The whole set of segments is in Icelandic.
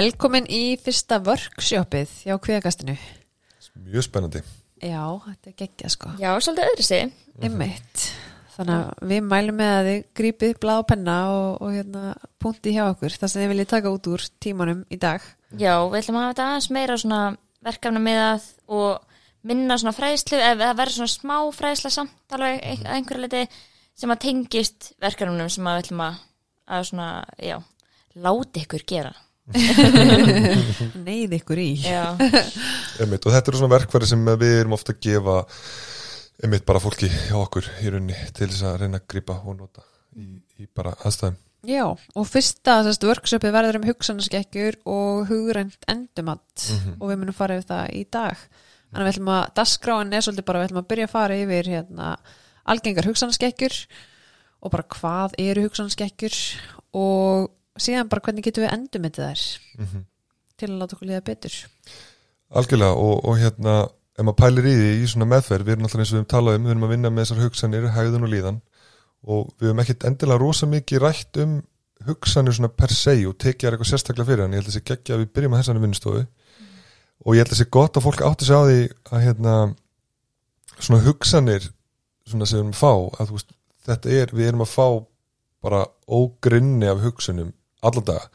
Velkomin í fyrsta workshopið hjá kvíðakastinu. Mjög spennandi. Já, þetta er geggjað sko. Já, svolítið öðru sig. Einmitt. Þannig að við mælum með að þið grípið blá penna og, og hérna, punkti hjá okkur þar sem þið viljið taka út úr tímanum í dag. Já, við ætlum að hafa þetta aðeins meira svona verkefna miðað og minna svona fræðslu, eða verður svona smá fræðsla samt alveg ein- að einhverju liti sem að tengist verkefnum sem að við ætlum að, að svona, já, láti ykkur gera. Neyð ykkur í. Einmitt, og þetta eru svona verkværi sem við erum ofta að gefa einmitt bara fólki hjá okkur í rauninni til þess að reyna að grípa og nota í, í bara aðstæðum. Já, og fyrsta sérst, workshopið verður um hugsanaskekkjur og hugrænt endumatt og við munum fara yfir það í dag. Þannig að við ætlum að, dagskráin er svolítið bara, við ætlum að byrja að fara yfir hérna, algengar hugsanaskekkjur og bara hvað eru hugsanaskekkjur og síðan bara hvernig getum við endumitið þær Mhm. til að láta okkur liða betur. Algjörlega og, og hérna ef maður pælir í því í svona meðferð við erum alltaf eins og við erum talað um, við erum að vinna með þessar hugsanir hegðun og líðan og við höfum ekkit endilega rosa mikið rætt um hugsanir svona per se og tekið eitthvað sérstaklega fyrir hann, ég held að þessi geggja að við byrjum að þessari vinnustofu og ég held að þessi gott að fólk átti sig á því að hérna svona hugsanir svona sem við erum að fá að veist, þetta er, við erum að fá bara ógrinni af hugsunum allan daga,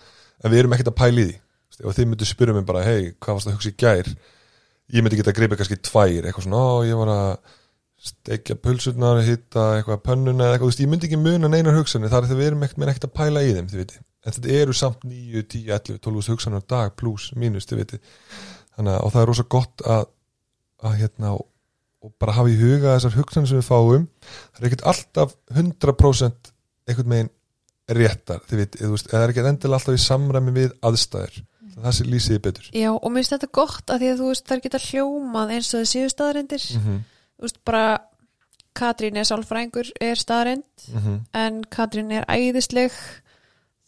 en við erum ekkit að pæla í því. Ef þið myndu spyrja mig bara, hei, hvað varst að hugsa í gær? Ég myndi geta að greipa kannski tvær eitthvað svona, ó, ég var að steikja pulsurnar, hitta eitthvað pönnuna eða eitthvað, þú veist, ég myndi ekki muna neinar hugsanir þar er þegar við erum ekkert ekkert að pæla í þeim þið viti, en þetta eru samt 9, 10, 11 12 hugsanir á dag pluss, mínus, þið viti þannig að, og það er rosa gott að að hérna og bara hafa í huga þessar hugsanir sem við fáum það er ekkert alltaf 100% einhvern megin réttar, þið veist, eða það er ekkert endilega alltaf í samræmi við aðstæður það sé lýsið betur Já, og mér finnst þetta gott að því að þú veist þær geta hljómað eins og þið séu staðarendir. mm Þú veist bara Katrín er sálfrængur er staðarend -hmm. en Katrín er æðisleg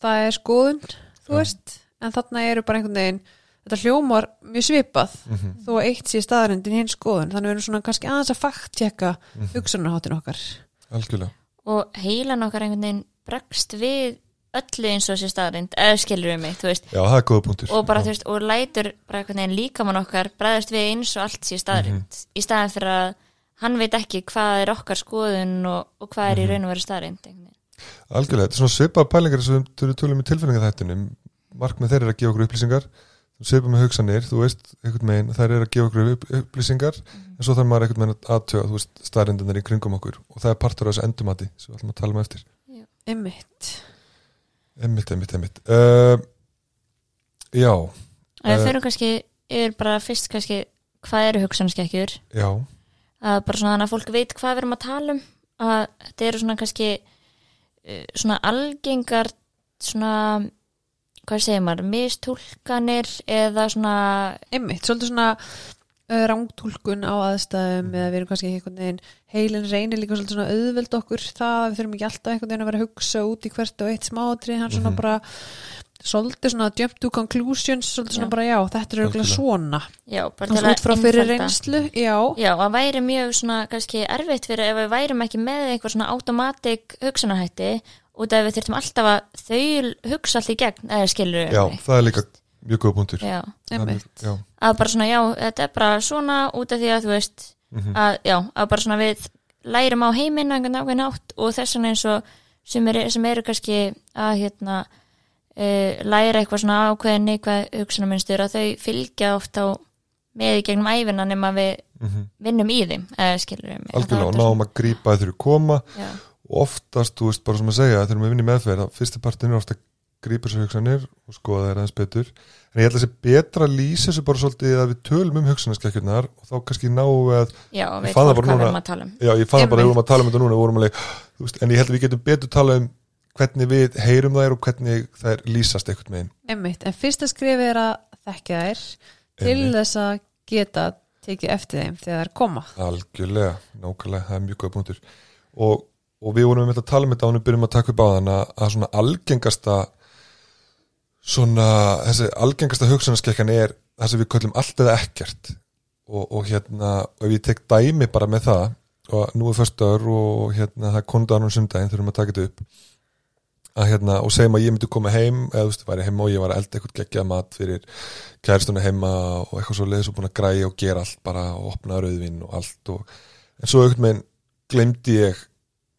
það er skoðun þú Já. veist, en þarna eru bara einhvern veginn þetta hljómar mjög svipað Mhm. þó að eitt sé staðarendin hinn skoðun þannig við erum svona kannski aðeins að fakttjekka Mhm. hugsunarháttin okkar algjörlega og heilan okkar einhvern veginn bregst við öllu eins og þessi staðrind, eða skilur við mig, þú veist, Já, það er góða punktur. Og bara þú veist, og lætur bara einhvern veginn líkamann okkar bregðast við eins og allt sé staðrind í staðan fyrir að hann veit ekki hvað er okkar skoðun og, og hvað er í raun og veru staðrind Algjörlega, þetta er svona svipað pælingar sem við tölum í tilfinningaþættinum. Markmið þeir eru að gefa okkur upplýsingar. Svipað með hugsanir, þú veist, veginn þær eru að gefa okkur upp, upplýsingar en svo þarf maður einhvern veginn að þú veist, staðrindunar í kringum okkur. Og það er partur af þessu endumati sem við ætlum að tala um eftir Einmitt. Emmitt, emmitt, emmitt uh, Já, við Eh. fyrir kannski yfir bara fyrst kannski hvað eru hugsanskekkjur já að bara svona þannig að fólk veit hvað við erum að tala um að þetta eru svona kannski uh, svona algengar svona hvað segir maður, mistúlkanir eða svona Einmitt, svolítið svona uh, rángtúlkun á aðstæðum eða við erum kannski ekki einhvern veginn heilin reynir líka svolítið svona auðveld okkur það að við þurfum ekki alltaf einhvern veginn að vera að hugsa út í hvert og eitt smáatrið hann svona Mhm. bara svolítið svona jump to conclusions svolítið svona Já. bara já, þetta er auðvitað svona já, bara til veist, út frá fyrir einfalda. reynslu, já Já, að væri mjög svona kannski erfitt fyrir ef við værum ekki með eitthvað svona automatic hugsanahætti út af við þurftum alltaf að þau hugsa allt í gegn, eða skilur Já, það er líka mjög góða punktur. Já, Já, að bara svona, já, þetta er bara svona út af því að þú veist mhm, að, já, að bara svona við lærum á heiminn einhvern ákveðin átt og þess vegna eins og sem eru, sem eru kannski að hérna uh, læra eitthvað svona ákveðin neikvæð hugsunarmynstur að þau fylgja oft á með í gegnum æfina nema við mhm. vinnum í þeim, Algjörlega, og náum að grípa að þurfi koma. Já, og oftast, þú veist, bara sem að segja þegar við vinnum meðferð, að fyrsti partin er ofta að grípa sér hugsanir og skoða þeir aðeins betur en ég held að þessi betra að lýsa þessu bara svolítið að við tölum um hugsanarskekjurnar og þá kannski náum við að, já veit fann það bara við núna- að um já, ég fann það bara, Einmitt. við vorum að tala um þetta núna, við alveg, veist, en ég held að við getum betur tala um hvernig við heyrum þær og hvernig þær lýsast einhvern veginn. einmitt, en fyrsta skrifi er að þekkja þær til Einmitt. þess að geta tekið eftir þeim þegar þær koma Algjörlega, nákvæmlega, það er mjög góða punktur og, og við vorum með að tala um þetta við byrjum að taka upp á þann að, að svona algengasta svona, þessi algengasta hugsunarskekkan er það sem við köllum allt eða ekkert. Og, og hérna, og ég tek dæmi bara með það og nú er förstur og hérna það er kondaðan um sundaginn þurfum að taka þetta upp að hérna, og segjum að ég myndi koma heim eða þú veist, væri heima og ég var að elda eitthvað geggjað mat fyrir kærstuna heima og eitthvað svo leiðis og búin að græja og gera allt bara og opna rauðvinn og allt og, en svo einhvern veginn glemdi ég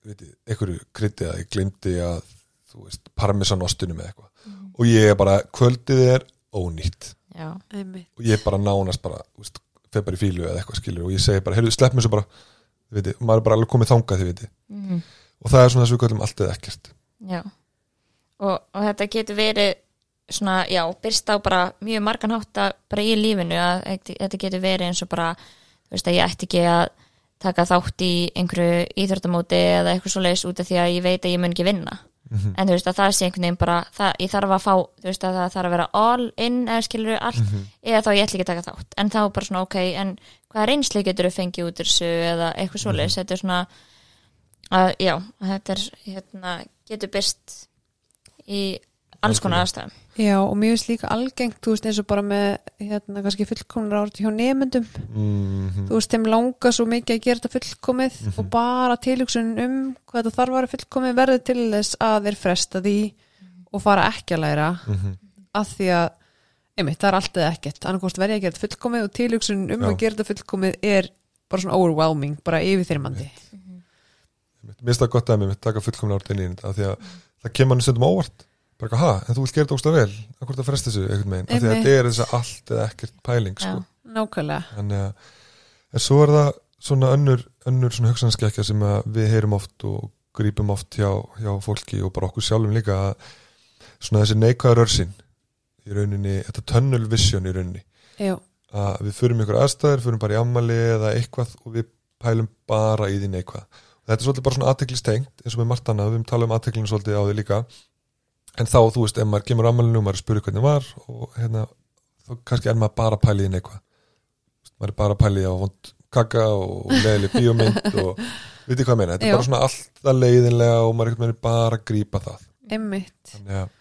veit, einhverju kryddið að ég glemdi að þú veist, parmesanostunum eða eitthvað. Og ég er bara, kvöldið er ónýtt. Já, einmitt. Og ég bara nánast bara, þú veist, fer bara í fílu eða eitthvað skilur. Og ég segi bara, heyrðu, slepp mér svo bara þið viti, maður er bara alveg komið þangað þið viti mm, og það er svona þess að við kallum allt eða ekkert. Já. Og, og þetta getur verið svona, já, byrst á bara mjög margan hátt að bara í lífinu að þetta- þetta getur verið eins og bara þú veist að ég ætti ekki að taka þátt í einhverju íþjórtamóti eða eitthvað svo leis út af því að ég veit að ég mun ekki vinna Mhm. en þú veist að það sé einhvern veginn bara það, ég þarf að fá, þú veist að það þarf að vera all in eða skilur allt Mhm. eða þá ég ætla ekki að taka þátt en þá bara svona ok, en hvaða reynsli getur þú fengið út þessu eða eitthvað svo leis þetta er svona að, já, þetta er hérna, getur byrst í alls konar aðstæðum. Já, og mér finnst líka algengt, þú veist, eins og bara með hérna, kannski fullkomnar árt hjá nemyndum mm þú veist, þeim langar svo mikið að gera þetta fullkomið og bara tilhugsun um hvað þetta þarf að vera fullkomið verður til þess að þeir fresta því og fara ekki að læra -hmm. að því að, einmitt, það er allt eða ekkert. Annarkost verði að gera þetta fullkomið og tilhugsun um Já. að gera þetta fullkomið er bara svona overwhelming, bara yfirþyrmandi. Mér finnst það gott að mér taka fullkomlega árt inn í þetta af því að það kemur hann stundum óvart bara eitthvað, ha, en þú vilt gera þetta ógsta vel. Akkur það fresta þessu, einhvern veginn, af því að þetta er þess að allt eða ekkert pæling, sko. Já. nákvæmlega, að, en svo er það svona önnur, önnur svona hugsanskekja sem að við heyrum oft og grípum oft hjá, hjá fólki og bara okkur sjálfum líka að svona þessi neikvæður örsinn í rauninni, þetta tunnel vision í rauninni. Já, að við förum ykkur aðstæður, förum bara í ammali eða eitthvað og við pælum bara í því neikvað. Og þetta er svolítið bara svona aðteklistengt eins og með margt annað, við tala um aðteklinu svolítið á því líka en þá, þú veist, ef maður kemur á ammalinu og maður spyrir hvernig var og hérna, þá kannski er maður bara að pæli í neikvað. Maður er bara að pæli á vond kaka og leðileg bíómynd og veitir hvað ég meina, þetta er bara svona alltaf leiðinlega og maður er bara að grípa það. einmitt. Þannig að,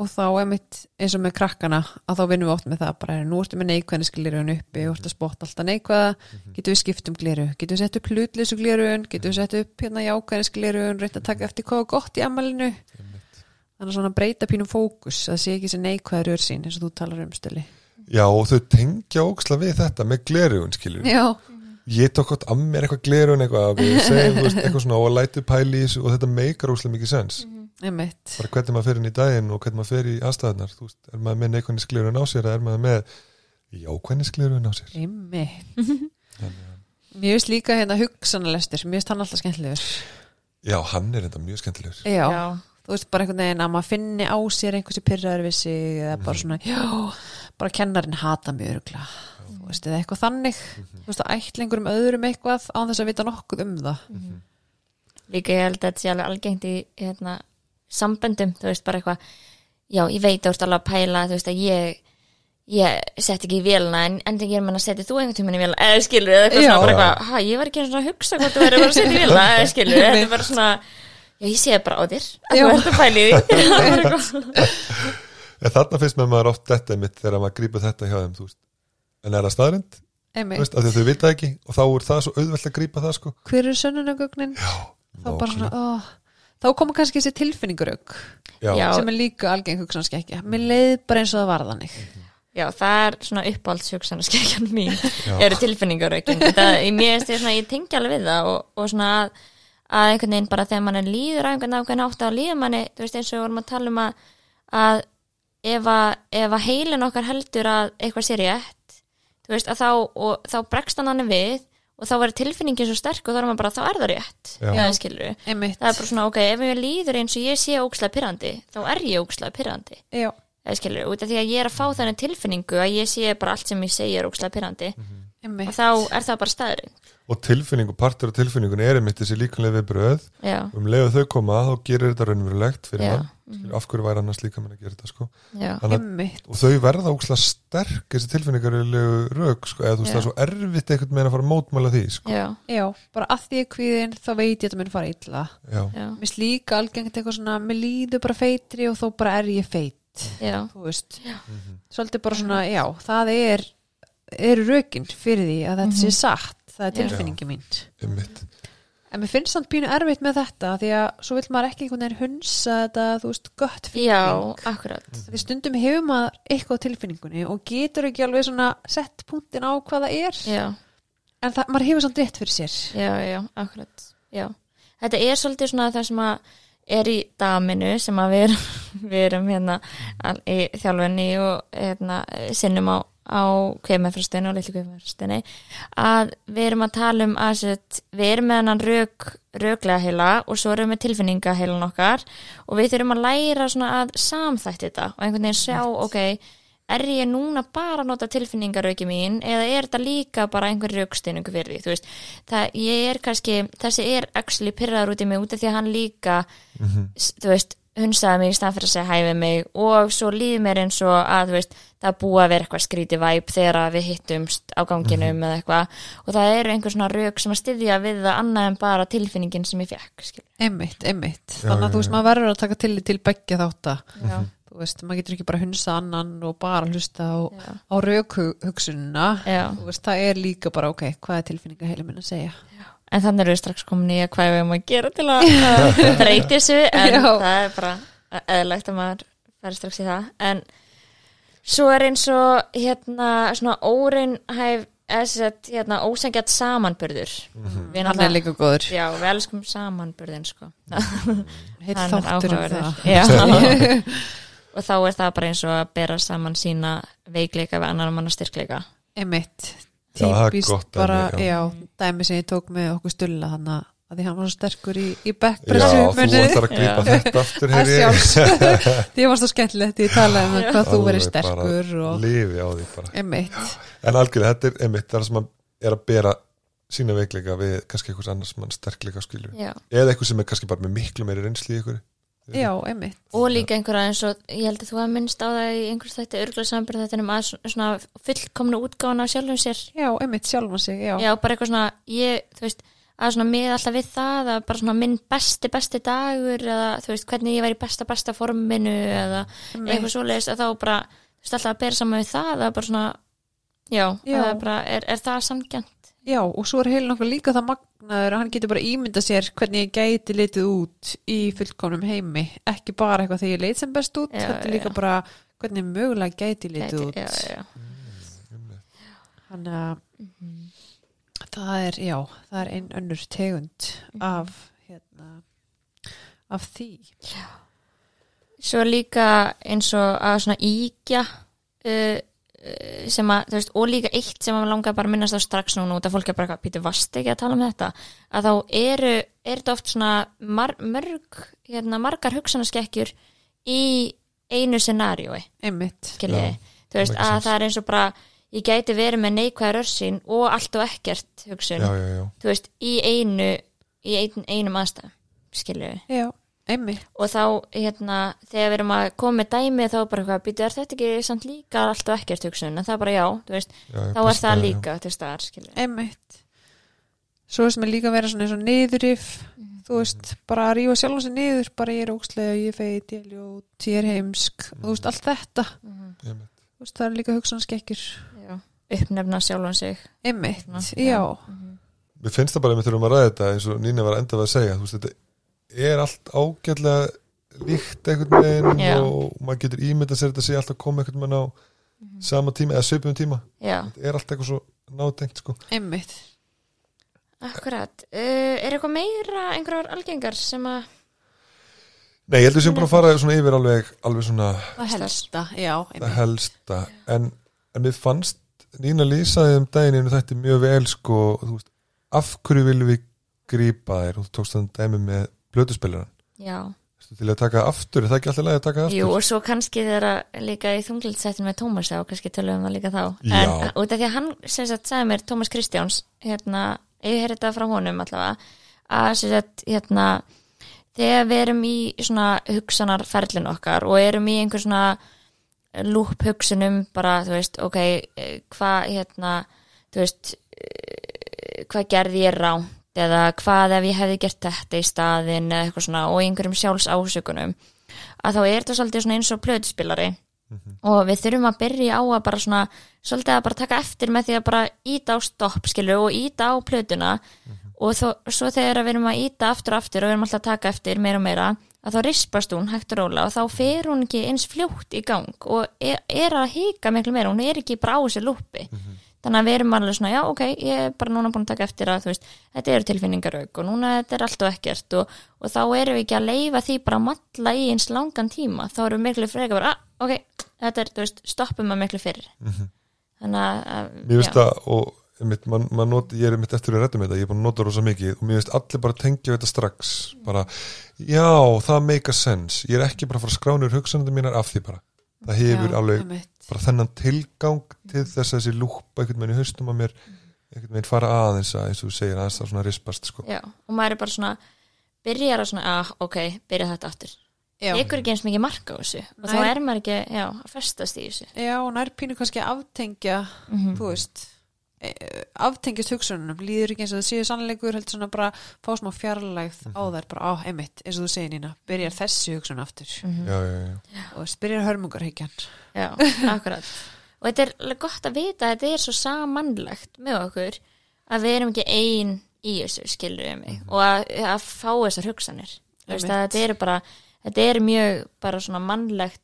og þá einmitt eins og með krakkana að þá vinnum við oft með það bara nú ertu með neikvæðni skilirun uppi og ertu að spotta alltaf neikvæða, getum við skipt um gliru getum við sett upp hlutleysu glirun getum við sett upp hérna jákvæðni skilirun reynda að taka eftir hvað er gott í ammælinu þannig að svona breyta pínum fókus að það sé ekki sem neikvæður örsýn eins og þú talar um stöli já, og þau tengja óksla við þetta með glerugun, skilur já, ég tók átt að mér eitthvað glerun eitthvað, við segjum veist, eitthvað svona og lætu pæli í þessu og þetta meikar óslega mikið sens. Einmitt. Bara hvernig maður fer inn í daginn og hvernig maður fer í aðstæðarnar þú veist, er maður með neikvænis glerun á sér eða er maður með jákvænis glerun á sér? Mér finnst líka hérna hugsanalestur mér finnst hann alltaf skemmtilegur. Já, hann er þetta mjög skemmtilegur. Já, þú veist bara einhvern veginn að maður finni á sér einhversi pyrraður við sig eða bara svona, já, bara kennarinn hata mjög örugla, þú veist, eða eitthvað þannig, þú veist, að ætla einhverjum öðrum eitthvað án þess að vita nokkuð um það. Líka ég held að þetta sé alveg algengt í hérna, samböndum, þú veist bara eitthvað já, ég veit að þú ert alveg að pæla þú veist að ég ég sett ekki í vélina en en þegar ég er mann að setja þú einhvern tímann í vélina eða skilur, eða eitthvað Já. svona bara eitthvað, ha, ég var ekki að hugsa hvort þú verður að setja í vélina eða skilur, þetta er bara svona já, ég sé það bara á þér. Að þú ert að í því. Er þarna finnst með maður oft þetta mitt þegar maður grípa þetta hjá þeim þú veist. en er það staðrind, af því að þau vita ekki og þá er það svo auðvelt að grípa það sko. Hver eru sönnunagögnin þá bara svona, Nákvæmlega. ó, þá koma kannski þessi tilfinningarög sem er líka algeng hugsanskekkja mér leið bara eins og það var þannig já, það er svona uppáhaldshugsanarskekjan mín. Eru tilfinningaraukin það, ég, tengi alveg við það og, og svona að, að einhvern veginn bara þegar mann er líður á einhvern ákveðin átt að líða manni, þú veist eins og við vorum að tala um að, að ef að, ef að heilin okkar heldur að eitthvað sé rétt þú veist að þá, og, þá bregst hann hann við og þá verður tilfinningin svo sterk og þá er maður bara, þá er það rétt. Já. já, það er bara svona, ok, ef ég líður eins og ég sé ókslega pyrrandi, þá er ég ókslega pyrrandi út af því að ég er að fá þennan tilfinningu að ég sé bara allt sem ég segi er ókslega pyrrandi og einmitt. þá er það bara staðurinn og tilfinning og partur af tilfinningun er einmitt þessi líkanlega viðbröð já, um leiðu þau koma þá gerir þetta raunverulegt fyrir Já. mann Skilur, af hverju væri annars líka mann að gera þetta sko? Já, Þannig og þau verða ókslega sterk þessi tilfinningarlegu rauk sko, eða þú veist það er svo erfitt einhvern veginn að fara að mótmála því sko. já, já, bara að því er kvíðin þá veit ég að þetta mun fara illa. Já, já, mér finnst líka algengt eitthvað svona mér líður bara feitri og þó bara er ég feit já, þú veist, svolítið bara svona já, það er eru rökin fyrir því að þetta sé satt það er tilfinningi mín En mér finnst samt pínu erfitt með þetta því að svo vill maður ekki einhvern veginn hunsa þetta, þú veist, gött já, feeling. akkurat Því stundum hefur maður eitthvað á tilfinningunni og getur ekki alveg svona sett punktin á hvað það er. já, En það, maður hefur samt rétt fyrir sér. já, já, akkurat já. þetta er svolítið svona það sem að er í daminu sem að við erum, við erum hérna í þjálfunni og hérna, sinnum á, á kveimefröstinni og litlu kveimefröstinni að við erum að tala um að við erum með hennan rök, röklega heila og svo erum við með tilfinningaheilan okkar og við þurfum að læra að samþætti þetta og einhvern veginn sjá, ok er ég núna bara að nota tilfinningarauki mín eða er þetta líka bara einhver rauksteiningu fyrir því, þú veist það, ég er kannski, þessi er actually pyrraður út í mig út af því að hann líka s- þú veist, hunsaði mig í stað fyrir að segja hæfi mig og svo líði mér eins og að þú veist, það búið að vera eitthvað skríti væp þegar að við hittumst á ganginum eða eitthvað og það eru einhver svona rauk sem að styðja við það annað en bara tilfinningin sem ég fekk einmitt. Já, Þannig já, að þú veist, já. maður verður að taka tillit til beggja þátt Já, Þú veist, maður getur ekki bara hunsa annan og bara hlusta á, já, á raukhugsununa. já. Þú veist, það er líka bara, ok, hvað er tilfinningaheilin minn að segja? En þannig erum við strax komin í að hvað við erum að gera til að að breyti þessu en Já. það er bara eðlegt að maður færi strax í það en svo er eins og hérna svona sem sagt, hérna ósengjart samanburður við Hann er líka góður. já, við elskum samanburðin sko Heitt Hann er þáttur um það. Já. og þá er það bara eins og að bera saman sína veikleika við annar manna styrkleika. Já, er Típist gott dæmi, bara, já. já, dæmi sem ég tók með okkur stulla þannig að því hann var svo sterkur í, í Já, backpressu þú ætlar að grípa þetta aftur að ég. sjálfs því var svo skemmtilegt ég talaði um það hvað þú verið sterkur og lifi á því bara. En algjörlega, þetta er einmitt það er sem að er að bera sína veikleika við kannski einhvers annars mann sterkleika skilju eða eitthvað sem er kannski bara með miklu meiri reynsli í ykkur. Já, einmitt. Og líka einhverja eins og ég held að þú hafa minnst á það í einhvers þetta örgulega samanbyrð þetta um að svona- svona fullkomna útgána sjálfum sér. Já, einmitt sjálfan sig, já, já, að svona mið alltaf við það að bara svona minn besti, besti dagur eða þú veist, hvernig ég væri í besta, besta forminu eða Einmitt. eitthvað svoleiðis að þá bara, þú veist, alltaf að bera saman við það að bara svona, já, Já. Það er, bara, er, er það samgjant? já, og svo er heilin okkur líka það magnaður að hann getur bara ímynda sér hvernig ég gæti litið út í fullkomnum heimi, ekki bara eitthvað þegar ég leit sem best út, Já, þetta er líka já. bara hvernig mögulega gæti litið út já, já, þannig að það er, já, það er ein önnur tegund af hérna af því. Svo líka eins og að svona íkja uh, uh, sem að, þú veist, og líka eitt sem að langar bara að minnast á strax núna út að fólk er bara eitthvað, Pítur, varst ekki að tala um þetta? Að þá eru, er þetta oft svona mar, mörg, hérna, margar hugsanaskekkjur í einu scenariói, einmitt, skiljiði? Já, þú veist, að það er eins og bara ég gæti verið með neikvæða rössin og allt og ekkert hugsun, já, já, já, þú veist, í einu í ein, einum já, einmitt. Og þá hérna þegar við erum að koma með dæmi þá er bara eitthvað býtu er þetta ekki samt líka allt og ekkert hugsun? En það er bara já, þú veist, já, já þá er það líka til staðar skilur einmitt. Svo veist mér líka að vera svona eins og niðurif þú veist, bara að rífa sjálf sig niður bara ég er ókslega, ég er feit, ég er ljót ég er heimsk, þú veist, allt þetta. Einmitt. Þú veist, það er líka hugsanskekkjur já, uppnefna sjálfan sig. Einmitt, Svona, já, Mér finnst það bara að við þurfum að ræða þetta eins og Nína var enda að segja. Veist, þetta er allt ágætlega líkt einhvern veginn Já. og maður getur ímynd að sér þetta sé alltaf að koma einhvern veginn á sama tíma eða svipum tíma. Já, þetta er allt eitthvað svo nátengt sko. Einmitt. Akkurat. Uh, er eitthvað meira einhverjar algengar sem að Nei, ég heldur sem bara að fara svona yfir alveg, alveg svona það helsta, já, einmitt. helsta. En, en mér fannst Nína lýsaði um daginn þetta mjög vel sko, veist, af hverju viljum við grípa þér og þú tókst þann dæmi með blötuspilaran já, til að taka aftur, er það ekki alltaf leið að taka aftur? jú og svo kannski þeirra líka í þunglitsættin með Tómas og kannski tölum við um líka þá. Já. en út af því að hann sem sagt sagði mér Tómas Kristjáns hérna, ég heyrði þetta frá honum allavega að sem sagt hérna þegar við erum í svona hugsanarferlin okkar og erum í einhver svona lúp hugsunum bara, þú veist, ok eh, hvað hérna, þú veist eh, hvað gerði ég ránt eða hvað ef ég hefði gert þetta í staðin eða eitthvað svona og einhverjum sjálfs ásökunum að þá er þetta svolítið svona eins og plötuspilari og við þurfum að byrja á að bara svona svolítið að bara taka eftir með því að bara íta á stopp skilur og íta á plötuna og þó, svo þegar við erum að íta aftur og aftur og við erum alltaf að taka eftir meira og meira að þá rispast hún hægt og róla og þá fer hún ekki eins fljótt í gang og er, er að hika miklu meira, hún er ekki bara á þessi lúpi þannig að við erum alveg svona, já ok ég er bara núna búin að taka eftir að veist þetta eru tilfinningarauk og núna þetta er allt og ekkert og, og þá erum við ekki að leifa því bara að matla í eins langan tíma. Þá erum við miklu frekar bara, ah, ok þetta er, þú veist, stoppum að miklu fyrir. Þannig að, að Mér já. það og einmitt, man, man not, ég er mitt eftir að með þetta, ég er búin að nota rosa mikið og mér finnst allir bara tengja þetta strax bara, já, það make a sense ég er ekki bara að fara að skránur hugsanandi mínar af því bara, það hefur Já, alveg bara þennan tilgang til þess að þessi lúpa einhvern veginn í haustum á mér einhvern veginn fara aðeins að eins og þú segir aðeins það svona rispast sko. já, og maður er bara svona byrjar að svona, ah, ok, byrja þetta aftur. Tekur ekki eins mikið marka á þessu og þá Nei. er maður ekki, já, að festast í þessu. Já, og nær pínu kannski að aftengja Mhm. þú veist e, aftengjast hugsunum, líður ekki eins og það séu sannleikur, heldur svona bara fá smá fjarlægð á þær, bara á, einmitt eins og þú segir Nína, byrjar þessi hugsun aftur. Mhm. já, já, já, og byrjar hörmungarhyggjan. Já, akkurat. Og þetta er gott að vita að þetta er svo samannlegt með okkur að við erum ekki ein í þessu skilur við mig og að, að fá þessar hugsanir. Þetta er bara þetta er mjög bara svona mannlegt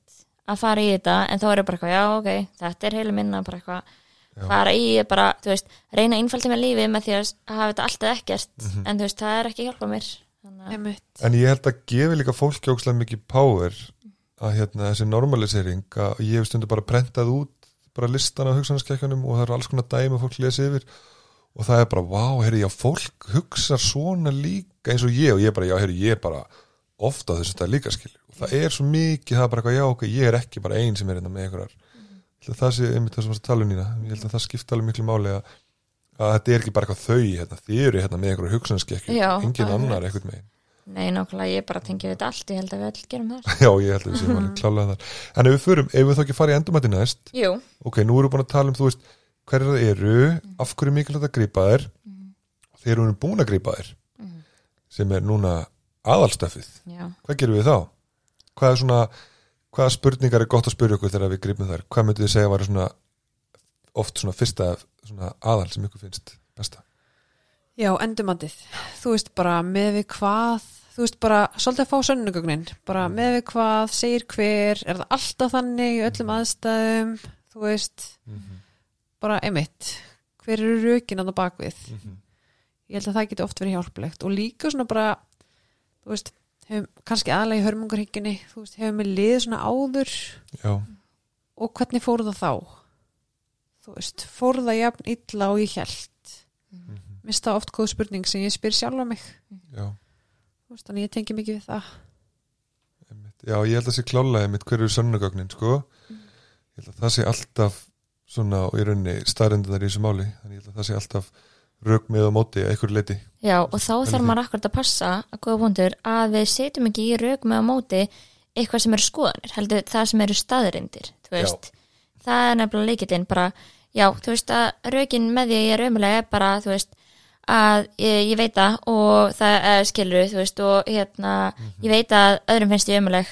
að fara í þetta en þá er bara eitthvað, já ok, þetta er heila minna bara eitthvað fara í bara, þú veist, reyna að innfaldi með lífið með því að hafa þetta alltaf ekkert en þú veist, það er ekki að hjálpa mér. Að- En ég held að gefi líka fólki ókslega mikið power að hérna þessi normalisering að ég hef stundu bara prentað út bara listan af hugsanarskekkanum og það eru alls konar dæmi að fólk lesi yfir. Og það er bara, vá, herri, já, fólk hugsa svona líka eins og ég og ég bara, já, herri, ég er bara ofta á þessu stað líka skilur og það er svo mikið, það er bara eitthvað, já, ok, ég er ekki bara ein sem er hérna með einhverjar að það sé einmitt það sem að tala um nýna ég held að það skipta alveg miklu máli að, að þetta er ekki bara eitthvað þau, hérna, þið eru hérna með einhverjar hugsanarskekki, Já, engin annar einhvern megin Nei, nákvæmlega, ég bara tengi þetta allt ég held að við öll gerum það. Já, ég held að við séum alveg klálega þar. En ef við förum, ef við þá ekki fara í endumætti næst? Jú, Ok, nú erum við búin að tala um, þú veist hverjar það eru, af hverju er mikilvægt að grípa þær? Þegar við erum búin að grípa þær. Sem er núna aðalstöfið já. Hvað gerum við þá? Hvað er svona, hvaða spurningar er gott að spyrja okkur þegar við grípum þær? Hvað myndið þið segja að vera svona oft svona fyrsta svona aðal sem ykkur finnst besta? já, endumandið þú veist bara með við hvað þú veist bara, svolítið að fá sönnugögnin bara með við hvað, segir hver er það alltaf þannig í öllum aðstæðum þú veist? Bara einmitt, hver eru rökin að það bakvið ég held að það geti oft verið hjálplegt. Og líka svona bara þú veist, hefum, kannski aðlega í hörmungarhyggjunni þú veist, hefum við liðið svona áður? Já, og hvernig fór það þá? Þú veist, fór það jafn illa og ég held minnst það oft góð spurning sem ég spyr sjálfa mig. Já. Þú veist, þannig ég tengi mikið við það. Einmitt. Já, ég held að sé klálega einmitt hverju eru sönnugögnin, sko. Ég held að það sé alltaf svona og í rauninni staðrendunar í þessu máli. Þannig ég held að það sé alltaf rauk með á móti að einhverju leiti Já, og þá þarf maður akkurat að passa að góða punktur að við setjum ekki í rauk með á móti eitthvað sem eru skoðanir, heldur það sem eru staðrindir, það er nefnilega leikitinn bara já, þú veist að raukin með því að ég er ömulega er bara, þú veist að ég, ég veit það og það er skilur, þú veist, og hérna ég veit að öðrum finnst ég ömuleg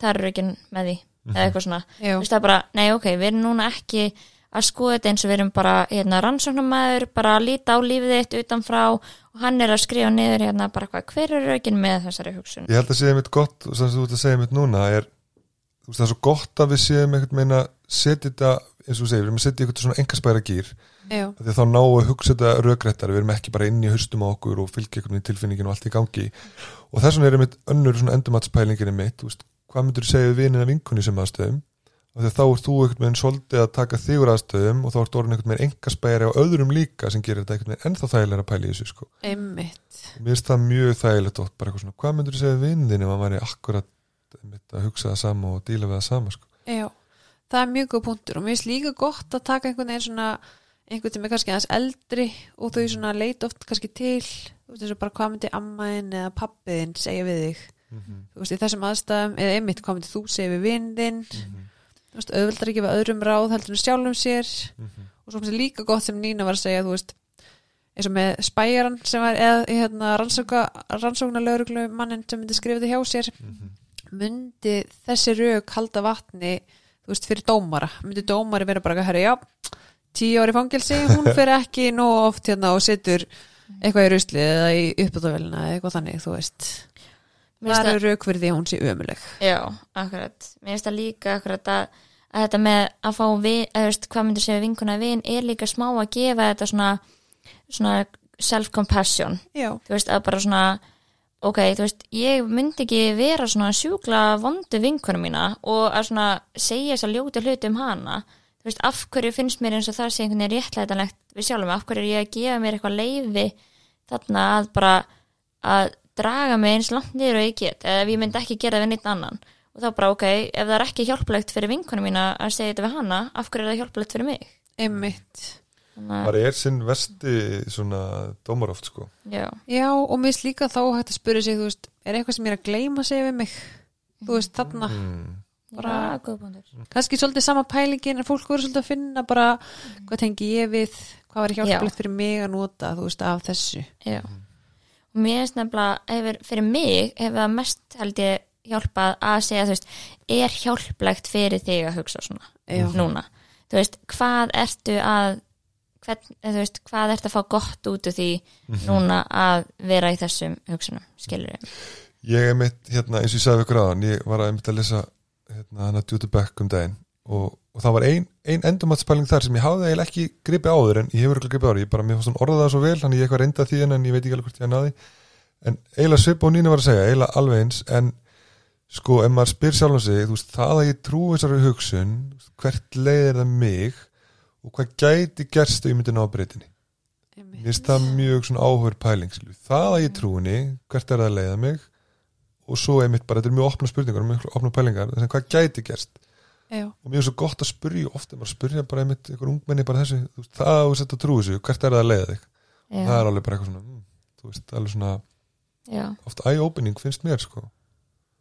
það er raukin með því eða eitthvað svona, þú veist það er bara, nei ok, við erum núna ekki að skoða þetta eins og við erum bara hérna, rannsóknarmæður, bara að líta á lífið þitt utanfrá og hann er að skrifa niður hérna bara hvað, hver er raukin með þessari hugsun? Ég held að segja einmitt gott, og sem þú ert að segja einmitt núna er, þú veist það er svo gott að við séum einhvern meina setja þetta eins og þú segir, við erum að setja einhvern svona engaspæra gýr Já, því að þá ná að hugsa þetta rökrættar við erum ekki bara inn í haustum á okkur og fylgja einhvern veginn tilfinningin og allt í gangi. Og þess vegna er einmitt önnur svona endumatspælingin einmitt, þú veist, hvað myndur þú segja við vinina vinkunni sem aðstöðum? að þá ert þú einhvern veginn svolítið að taka þigur aðstöðum og þá ert orðin einhvern veginn engaspæri á öðrum líka sem gerir þetta einhvern veginn ennþá þægilega að pæla í þessu sko. einmitt. Mér finnst það mjög þægilegt oft bara eitthvað svona, hvað myndur þú segja við vinnin ef maður væri akkurat einmitt, að hugsa það sama og díla við það sama sko. Já, það er mjög góð punktur og mér finnst líka gott að taka einhvern veginn svona einhvern sem er kannski aðeins eldri og þau svona leita oft kannski til þú veist bara hvað myndi ammaðin eða pappiðin segja við þig? Þú veist í þessum aðstæðum eða einmitt hvað myndi þú segja við vindin veist auðvöldar ekki við öðrum ráð heldur en sjálfum sér. Og svo finnst þér líka gott sem Nína var að segja veist eins og með spæjaran sem var eða hérna, rannsóka, rannsóknar lögreglu mannin sem myndi skrifa þetta hjá sér myndi þessi rauk halda vatni þú veist fyrir dómara. Myndi dómari vera bara að herra já tíu ári fangelsi, hún fer ekki nóg oft hérna og setur eitthvað í ruslið eða í uppbúðavélina eða eitthvað þannig, þú veist. Það eru rauk fyrir því að hún sé ömuleg Já, akkurat. Mér finnst það líka akkurat að, að þetta með að fá vin, eða veist, hvað myndir segja vinkuna vin er líka smá að gefa þetta svona, svona self-compassion. Þú veist, að bara svona, ok, þú veist, ég myndi ekki vera svona sjúkla vondu vinkuna mína og að svona segja þess að ljóta hluti um hana. Þú veist, af hverju finnst mér eins og það sé einhvern veginn réttlætanlegt við sjálfum, af hverju er ég að gefa mér eitthvað leiði þarna að bara að draga mig eins langt niður og ég get eða ég myndi ekki gera það við neitt annan og þá bara ok, ef það er ekki hjálplegt fyrir vinkunum mína að segja þetta við hana af hverju er það hjálplegt fyrir mig? Einmitt. Þannig að, bara er sinn vesti svona dómar oft sko. Já, já, og mér finnst líka þá hægt að spyrja sig, þú veist, er eitthvað sem ég er að gleyma að segja við mig, þú veist, þarna. Mm. Bara- já, góð punktur kannski svolítið sama pælingin en fólk voru svolítið að finna bara hvað tengi ég við, hvað var hjálplegt fyrir mig að nota, þú veist, af þessu? Já. og mér finnst nefnilega hefur, fyrir mig hefur það mest held ég hjálpað að segja þú veist, er hjálplegt fyrir þig að hugsa svona já, núna, þú veist, hvað ertu að hvern, þú veist, hvað ertu að fá gott út úr því núna að vera í þessum hugsunum, skilur við ég er mitt hérna eins og ég sagði ykkur aðan ég var að einmitt að lesa hérna hana Djúti Beck um daginn og, og það var ein, ein endumatspæling þar sem ég hafði eiginlega ekki gripið áður en ég hefur ekki gripið áður, ég bara, mér fannst hún orðað það svo vel þannig ég eitthvað reynda því en ég veit ekki alveg hvort ég náði en eiginlega svip og Nína var að segja eiginlega alveg eins en sko, ef maður spyr sjálfum sig þú veist, það að ég trú þessari hugsun hvert leiðir það mig og hvað gæti gerst ef ég myndi ná breytinni. Mér finnst það mjög svona áhör pæling skilur. það að ég trú henni, hvert er það að leiða mig? Og svo er mitt bara, þetta er mjög opna spurningar og mjög opna pælingar, að hvað gæti gerst? Já, og mér er svo gott að spyrja ofta, maður spyrja bara einmitt einhver ungmenni bara þessu, veist, það að þú sett að trú þessu hvert er það að leiða þig, það er alveg bara eitthvað svona, mm, veist, alveg svona já, oft eye-opening finnst mér sko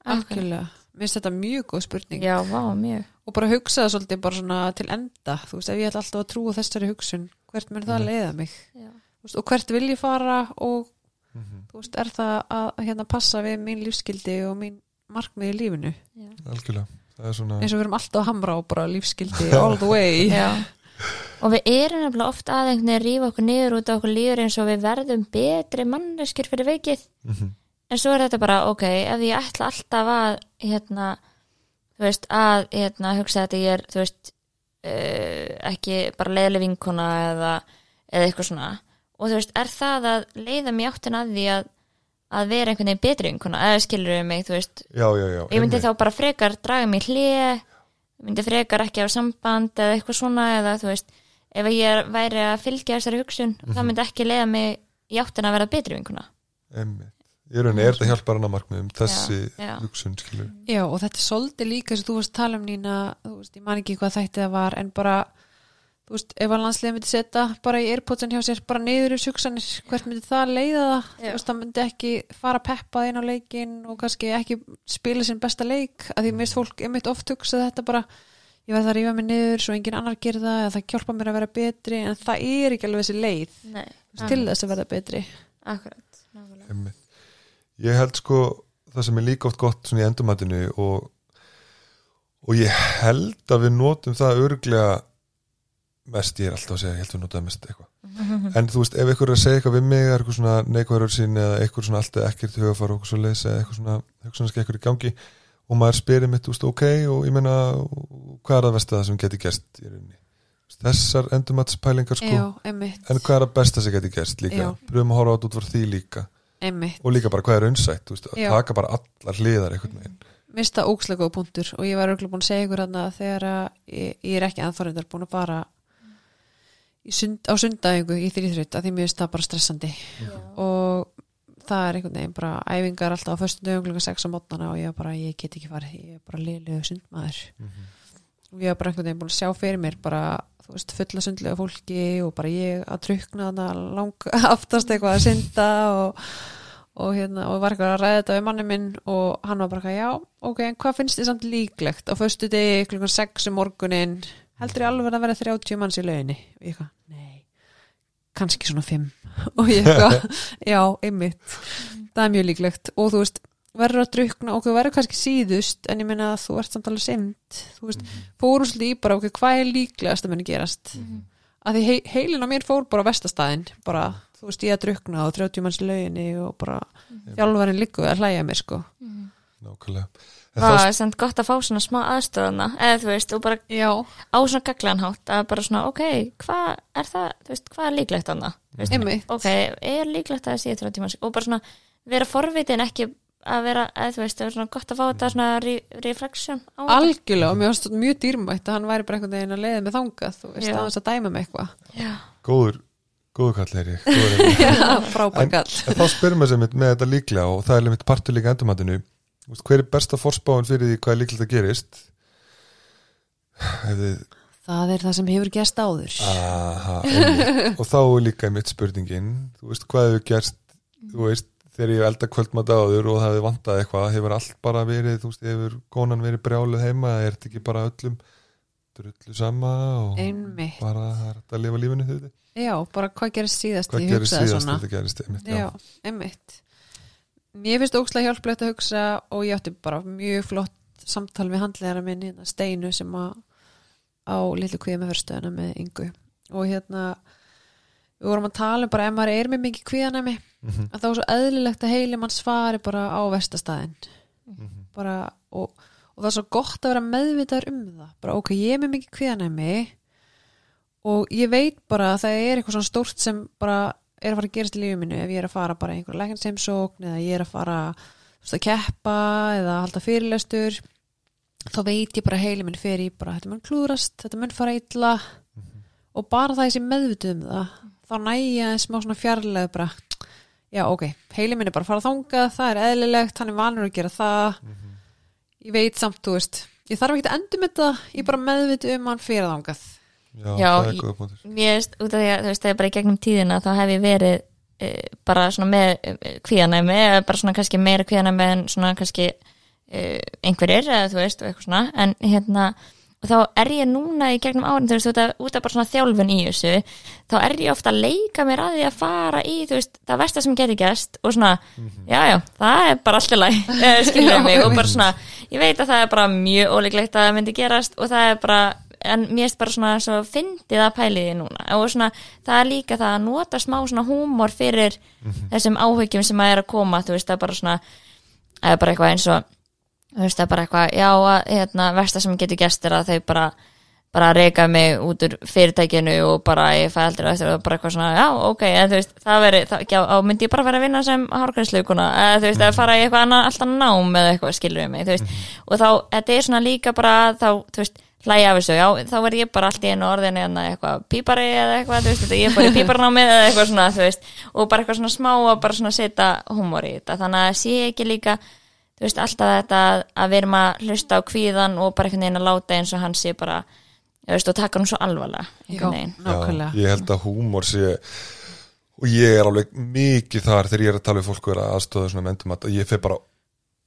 algjörlega. Mér finnst þetta mjög góð spurning. Já, vá, mjög. Og bara hugsa það svolítið bara svona til enda. Þú veist, ef ég ætla alltaf að trúa þessari hugsun hvert mun það Mhm. leiða mig? Já, Þú veist, og hvert vil ég fara og mm þú veist, er það að að hérna passa við mín lífskildi og mín markmið í lífinu? Já. algjörlega, það er svona eins og við erum alltaf að hamra á bara lífskildi all the way. Já. og við erum nefnilega oft að einhvern veginn rífa okkur niður út af okkur líður eins og við verðum betri manneskir fyrir veikið mm en svo er þetta bara, ok, ef ég ætla alltaf að hérna, þú veist, að hérna, hugsa þetta ég er, þú veist uh, ekki bara leiðileg vinkona eða, eða eitthvað svona. Og þú veist, er það að leiða mér áttin að því að, að vera einhvern veginn betri vinkona, eða skilur við mig, þú veist? Já, já, já, ég myndi þá bara frekar draga mér hlið myndi frekar ekki á samband eða eitthvað svona eða þú veist ef ég væri að fylgja þessari hugsun það myndi ekki leiða mig í áttin að vera betri einmitt. Ég er rauninni, er þetta hjálpar annar markmiðum þessi hugsun, skilur já, og þetta er svolítið líka sem þú varst að tala um Nína þú veist, ég man ekki hvað þætti það var en bara, þú veist, ef að landsliðið myndi setja bara í airpodsin hjá sér bara niður í hugsanir, hvert myndi það leiða það? Já. þú veist, það myndi ekki fara peppað inn á leikin og kannski ekki spila sinn besta leik, að því mist fólk er mitt oft hugsað þetta bara ég verð að rífa mig niður svo engin annar gerir það eða það hjálpa mér að vera betri en það er ekki alveg þessi leið Nei, til þess að verða betri. Akkurat nákvæmlega. Ég held sko það sem er líka oft gott svona í endurmatinu og, og ég held að við notum það örglega mest, ég er alltaf að segja, ég held að við notum það mest eitthvað. En þú veist, ef ykkur er að segja eitthvað við mig eitthvað svona neikvæður sín eða eitthvað svona alltaf ekkert hugafar og eitthvað svo leysa eða eitthvað svona hugsanski eitthvað í gangi og maður spyrir mitt, veist, ok og ég meina, hvað er að það sem geti gerst í rauninni? Þessar endurmatspælingar sko, einmitt, en hvað er það besta sem geti gerst líka, pröfum að horfa á þetta út frá því líka einmitt. Og líka bara hvað er unnsætt, þú veist, að Já. taka bara allar hliðar einhvern veginn. Mista ókslega góð punktur og ég var örgulega búin að segja ykkur hann þegar að ég, ég er ekki anþórindar búin að fara í sund, á sundæfingu í þrýþrýtt að því mér finnst það bara stressandi. Og það er einhvern veginn bara æfingar alltaf á föstu dögum klukkan 6 á mótnana og ég var bara, ég get ekki farið ég er bara liðlegu sundmaður. Og ég var bara einhvern veginn búin að sjá fyrir mér bara, þú veist, fulla sundlega fólki og bara ég að trukna þarna lang aftast eitthvað að synda og og, hérna, og var eitthvað að ræða þetta við manni minn og hann var bara eitthvað, já, ok, en hvað finnst þið samt líklegt á föstu degi klukkan 6 um morgunin heldur ég alveg að vera 30 manns í lauginni? Og ég eitthvað, nei kannski svona 5 og ég eitthvað, já, einmitt. Það er mjög líklegt. Og þú veist verður að drukna og þú verður kannski síðust en ég meina að þú ert samt alveg semt þú veist, fóru svolítið í bara ok, hvað er líklegast að muni gerast? Að því hei, heilin á mér fór bara á vestastæðin bara, þú veist, ég að drukna á 30 manns lauginni og bara þjálfarinn líku að hlæja mér sko. Nákvæmlega. En Það er samt gott að fá svona smá aðstöðuna eða þú veist, og bara já, á svona gaglanhátt að bara svona, ok, hvað er það, þú veist, hvað er líklegt annað? einmitt. Ok, er líklegt að það sé 30 manns? Og bara svona vera forvitin ekki að vera, eða þú veist, það er svona gott að fá þetta svona re reflection á þetta. algjörlega og mér varst þetta mjög dýrmætt að hann væri bara einhvern veginn að leiða með þangað þú veist, Já. aðeins að dæma með eitthvað Já, góður, góður kall er ég ég. já, frábækall en þá spyrum við sem með þetta líklega og það er limit partur líka endurmatinu Þú veist, hver er besta forspáin fyrir því hvað er líklegt að gerist ef þið það er það sem hefur gerst áður Aha, einmitt. og þá er líka mitt spurningin þú veist hvað þegar ég elda kvöldmat áður og það hefur vantað eitthvað, hefur allt bara verið þú veist, hefur konan verið brjáluð heima er þetta ekki bara öllum drullu sama og einmitt, bara það er að lifa lífinu þau já, bara hvað gerist síðast hvað ég gerist hugsaði síðast svona? þetta gerist einmitt, já, einmitt. Mér finnst ókslega hjálplegt að hugsa og ég átti bara mjög flott samtal við handlegara minn hérna Steinu sem að á litlu kvíða með við vorum að tala um bara ef maður er með mikið kvíðanæmi Mhm. að þá er svo eðlilegt að heili mann svari bara á vestastæðin Mhm. bara og, og það er svo gott að vera meðvitaður um það bara ok, ég er með mikið kvíðanæmi og ég veit bara að það er eitthvað svona stórt sem bara er að fara að gerast í lífið mínu ef ég er að fara bara í einhverja læknansheimsókn eða ég er að fara þú veist, að keppa eða halda fyrirlestur þá veit ég bara að heili minn fyrir bara þetta mun klúðrast, þetta mun fara illa og bara það ég sé meðvituð um það þá næ ég aðeins smá svona fjarlæðu bara, já ok. Heili minn er bara að fara þangað, það er eðlilegt hann er vanur að gera það. Ég veit samt, þú veist ég þarf ekki að endur með það, ég bara meðvituð um hann fyrir þangað. Já, Já, það er góða punktur. mér veist, út af því að þú veist, er bara í gegnum tíðina þá hef ég verið e, bara svona með e, kvíðanæmi eða bara svona kannski meira kvíðanæmi en svona kannski e, einhverjir eða þú veist, og eitthvað svona. En hérna, þá er ég núna í gegnum árin, þú veist, út af, út af bara svona þjálfun í þessu, þá er ég ofta að leika mér að því að fara í, þú veist það versta sem geti gæst og svona já, já, það er bara alltaf læg skilur mig og bara svona, ég veit að það er bara mjög ólíklegt að það myndi gerast og það er bara en mér erst bara svona svo fyndið að pæli því núna. Og svona það er líka það að nota smá svona húmor fyrir þessum áhyggjum sem að er að koma þú veist það er bara svona eða bara eitthvað eins og þú veist það er bara eitthvað já að hérna versta sem getur gest er að þau bara bara reyka mig út úr fyrirtækinu og bara ég fæ aldrei eftir og bara eitthvað svona, já, ok, en þú veist það veri, það, já, myndi ég bara vera að vinna sem hárgrænsleikuna, eða þú veist, að fara í eitthvað annað, alltaf nám eða eitthvað, skilur við mig, þú veist og þá, þetta er svona líka bara þá, þú veist, hlæja af þessu, já, þá er ég bara allt í einu orðinu en eitthvað pípari eða eitthvað, þú veist, þetta ég er bara í píparnámið eða eitthvað svona, og bara eitthvað svona smá að bara svona setja humor í þetta, þannig að sé ekki líka, þú veist, alltaf þetta að við erum að hlusta á kvíðan og bara einhvern veginn að láta eins og hann sé bara, þú veist, og taka hann svo alvarlega, Já, ég held að húmor sé og ég er alveg mikið þar þegar ég er að tala við fólk og er að aðstöða svona mendum að ég fer bara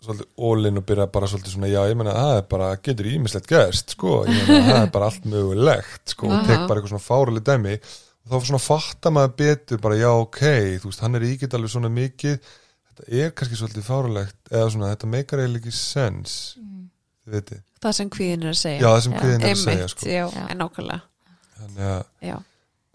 svolítið ólinn og byrja bara svolítið svona já, ég meina það er bara, getur ímislegt gerst sko, ég meina það er bara allt mögulegt sko, og tek bara eitthvað svona fáruleg dæmi og þá svona fattar maður betur bara já, ok, þú veist, hann er ígit alveg svona mikið, þetta er kannski svolítið fárulegt, eða svona, þetta meikar eiginlega ekki sens, veitir það sem kvíðin er að segja. Já, það sem kviðin er að segja sko, já, Já. en nákvæmlega. Þannig að já,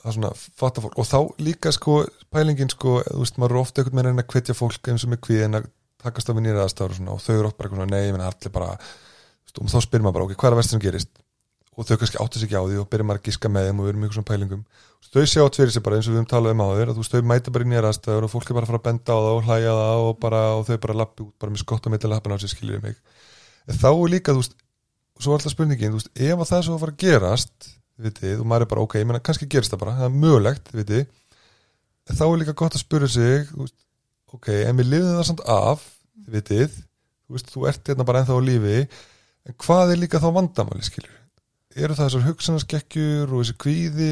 það er svona fatta fólk. Og þá líka sko pælingin sko, þú veist, maður er ofta einhvern veginn að reyna að hvetja fólk eins og með kvíðin að takast á við nýra aðstæður og svona og þau eru oft bara eitthvað svona, nei, ég menna allir bara þú veist, og þá spyrir maður bara, ok, hvað er að verst sem gerist og þau kannski áttu sig ekki á því og byrjar maður að giska með þeim og við erum ykkur svona pælingum. Þau sjá fyrir sig bara eins og við höfum talað um á þeir að þú þau mæta bara í nýra aðstæður og fólk er bara að fara að benda á það og hlæja það og, bara, og þau bara lappi út bara með skott og meita lappin á sig skiljið mig. En þá er líka, þú veist, svo er alltaf spurningin, þú veist, ef að það er svo að fara að gerast vitið, og maður er bara, ok, ég menna, kannski gerist það bara það er mögulegt, vitið þá er líka gott að spura sig veist, ok, en við lifum það samt af vitið, þú veist, þú ert hérna bara ennþá á lífi, en hvað er líka þá vandamáli, skilur eru það þessar hugsanaskekkjur og þessi kvíði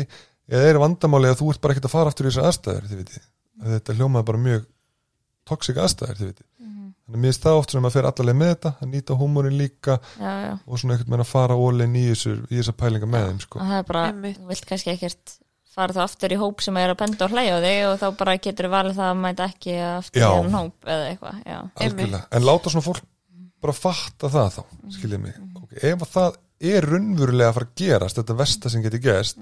eða eru vandamáli að þú ert bara ekkert að fara aftur í þessar aðstæður, þið vitið? Að þetta hljómaði bara mjög toxic aðstæður, þið vitið. Þannig að mér finnst það oft sem að fer allavega með þetta að nýta húmórin líka Já, já. og svona einhvern veginn að fara ólinn í, þessar pælinga með þeim sko. og það er bara, þú vilt kannski ekkert fara þá aftur í hóp sem er að benda og hlæja á þig og þá bara getur þú valið það að mæta ekki aftur Já. í þennan hóp eða eitthvað, en láta svona fólk bara fatta það þá, skiljið mig. Okay. ef að það er raunverulega að fara að gerast þetta versta sem getur gerst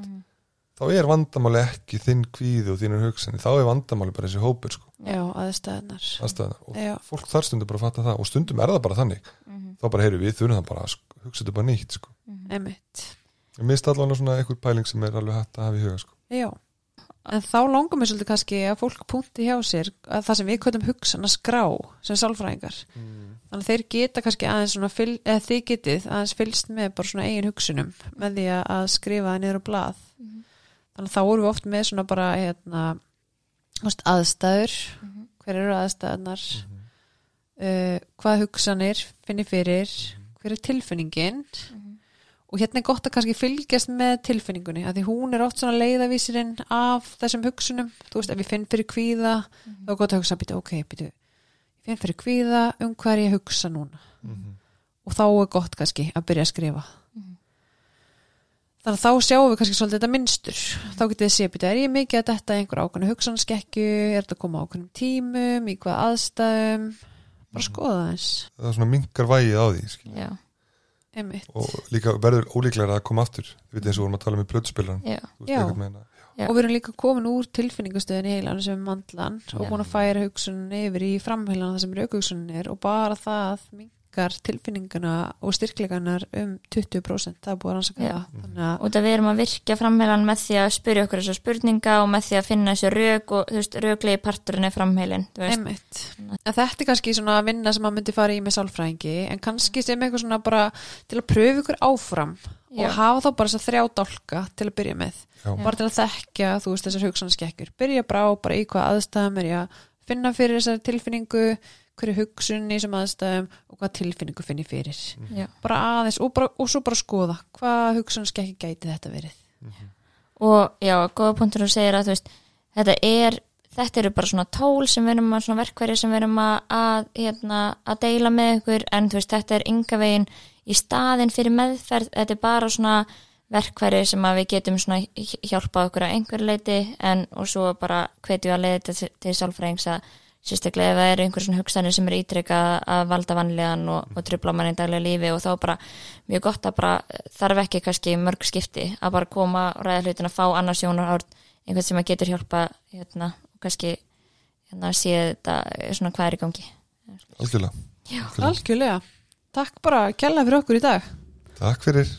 þá er vandamáli ekki þinn kvíði og þínur hugsanir, þá er vandamáli bara þessi hópur sko, já, aðstæðnar aðstæðana og Já. fólk þar stundum bara að fatta það. Og stundum er það bara þannig. Þá bara heyru við þurfum það bara að hugsa þetta bara nýtt sko. einmitt. Ég mist allan svona einhver pæling sem er alveg hægt að hafa í huga sko. Já, en þá langar mér svolítið kannski að fólk punkti hjá sér að það sem við kvöldum hugsan að skrá sem sálfræðingar. Þannig að þeir geta kannski aðeins svona fyl, eða þið getið aðeins fylgst með bara svona eigin hugsunum með því að- skrifa það niður á blað. Þannig að þá vorum við oft með svona bara hérna, þú veist, aðstæður. Hver eru aðstæðunar uh, hvað hugsanir finnir fyrir? Hver er tilfinningin og hérna er gott að kannski fylgjast með tilfinningunni, að því hún er oft svona leiðavísirinn af þessum hugsunum. Þú veist, ef ég finn fyrir kvíða þá er gott að hugsa, býtu, ok, býtu ég finn fyrir kvíða, um hvað er ég að hugsa núna? Og þá er gott kannski að byrja að skrifa. Þannig að þá sjáum við kannski svolítið þetta minnstur þá getið þið sé, býtu, er ég mikið að detta í einhver ákveðnu hugsanskekju, er þetta að koma á ákveðnum tímum, í hvað aðstæðum? Bara skoða það einmitt. Og líka verður ólíklega að koma aftur. Við veitum eins og vorum að tala um í. Já. og við erum líka komin úr tilfinningastöðin í heilan sem er mandlan og búin að færa hugsunin yfir í framheilan það sem raukugsunin er og bara það mingar tilfinningana og styrkleganar um 20% það er búin að rannsaka Já. það. Þannig að út að við erum að virkja framheilan með því að spyrja okkur þessar spurninga og með því að finna þessi rauk og þú veist, rauklegi parturinn er framheilin þú veist, einmitt. En þetta er kannski svona að vinna sem maður myndi fara í með sálfræðingi en kannski sem eitthvað svona bara til að pröfu ykkur áfram Já. og hafa þá bara þess að þrjá dálka til að byrja með. Já. bara til að þekkja, þú veist, þessar hugsanskekkur byrja bara á, bara í hvað aðstæðum er ég að finna fyrir þessari tilfinningu hverju hugsun í þessum aðstæðum og hvað tilfinningu finn ég fyrir. Já. bara aðeins og, bara, og svo bara skoða hvað hugsanskekki gæti þetta verið. Og já, góða punktur þú segir að þú veist, þetta er þetta eru bara svona tól sem við erum að svona verkværi sem við erum að, að, hérna, að deila með ykkur. En þú veist, þetta er ynga veginn í staðin fyrir meðferð. Þetta er bara svona verkværi sem að við getum svona hj- hjálpað okkur að einhver leiti en og svo bara hvetjum við að leiða þetta til sálfræðings að sérstaklega ef það eru einhver svona hugsanir sem er ítrekka að valda vanlíðan og, og trubla mann í daglega lífi og þá bara mjög gott að bara þarf ekki kannski mörg skipti að bara koma og ræða hlutin að fá annars jónar einhvern sem að getur hjálpa hérna, og kannski hérna, sé þetta svona hvað er í gangi. Algjörlega, Já, algjörlega, takk bara kella fyrir okkur í dag. Takk fyrir.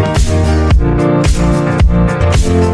Thank Thank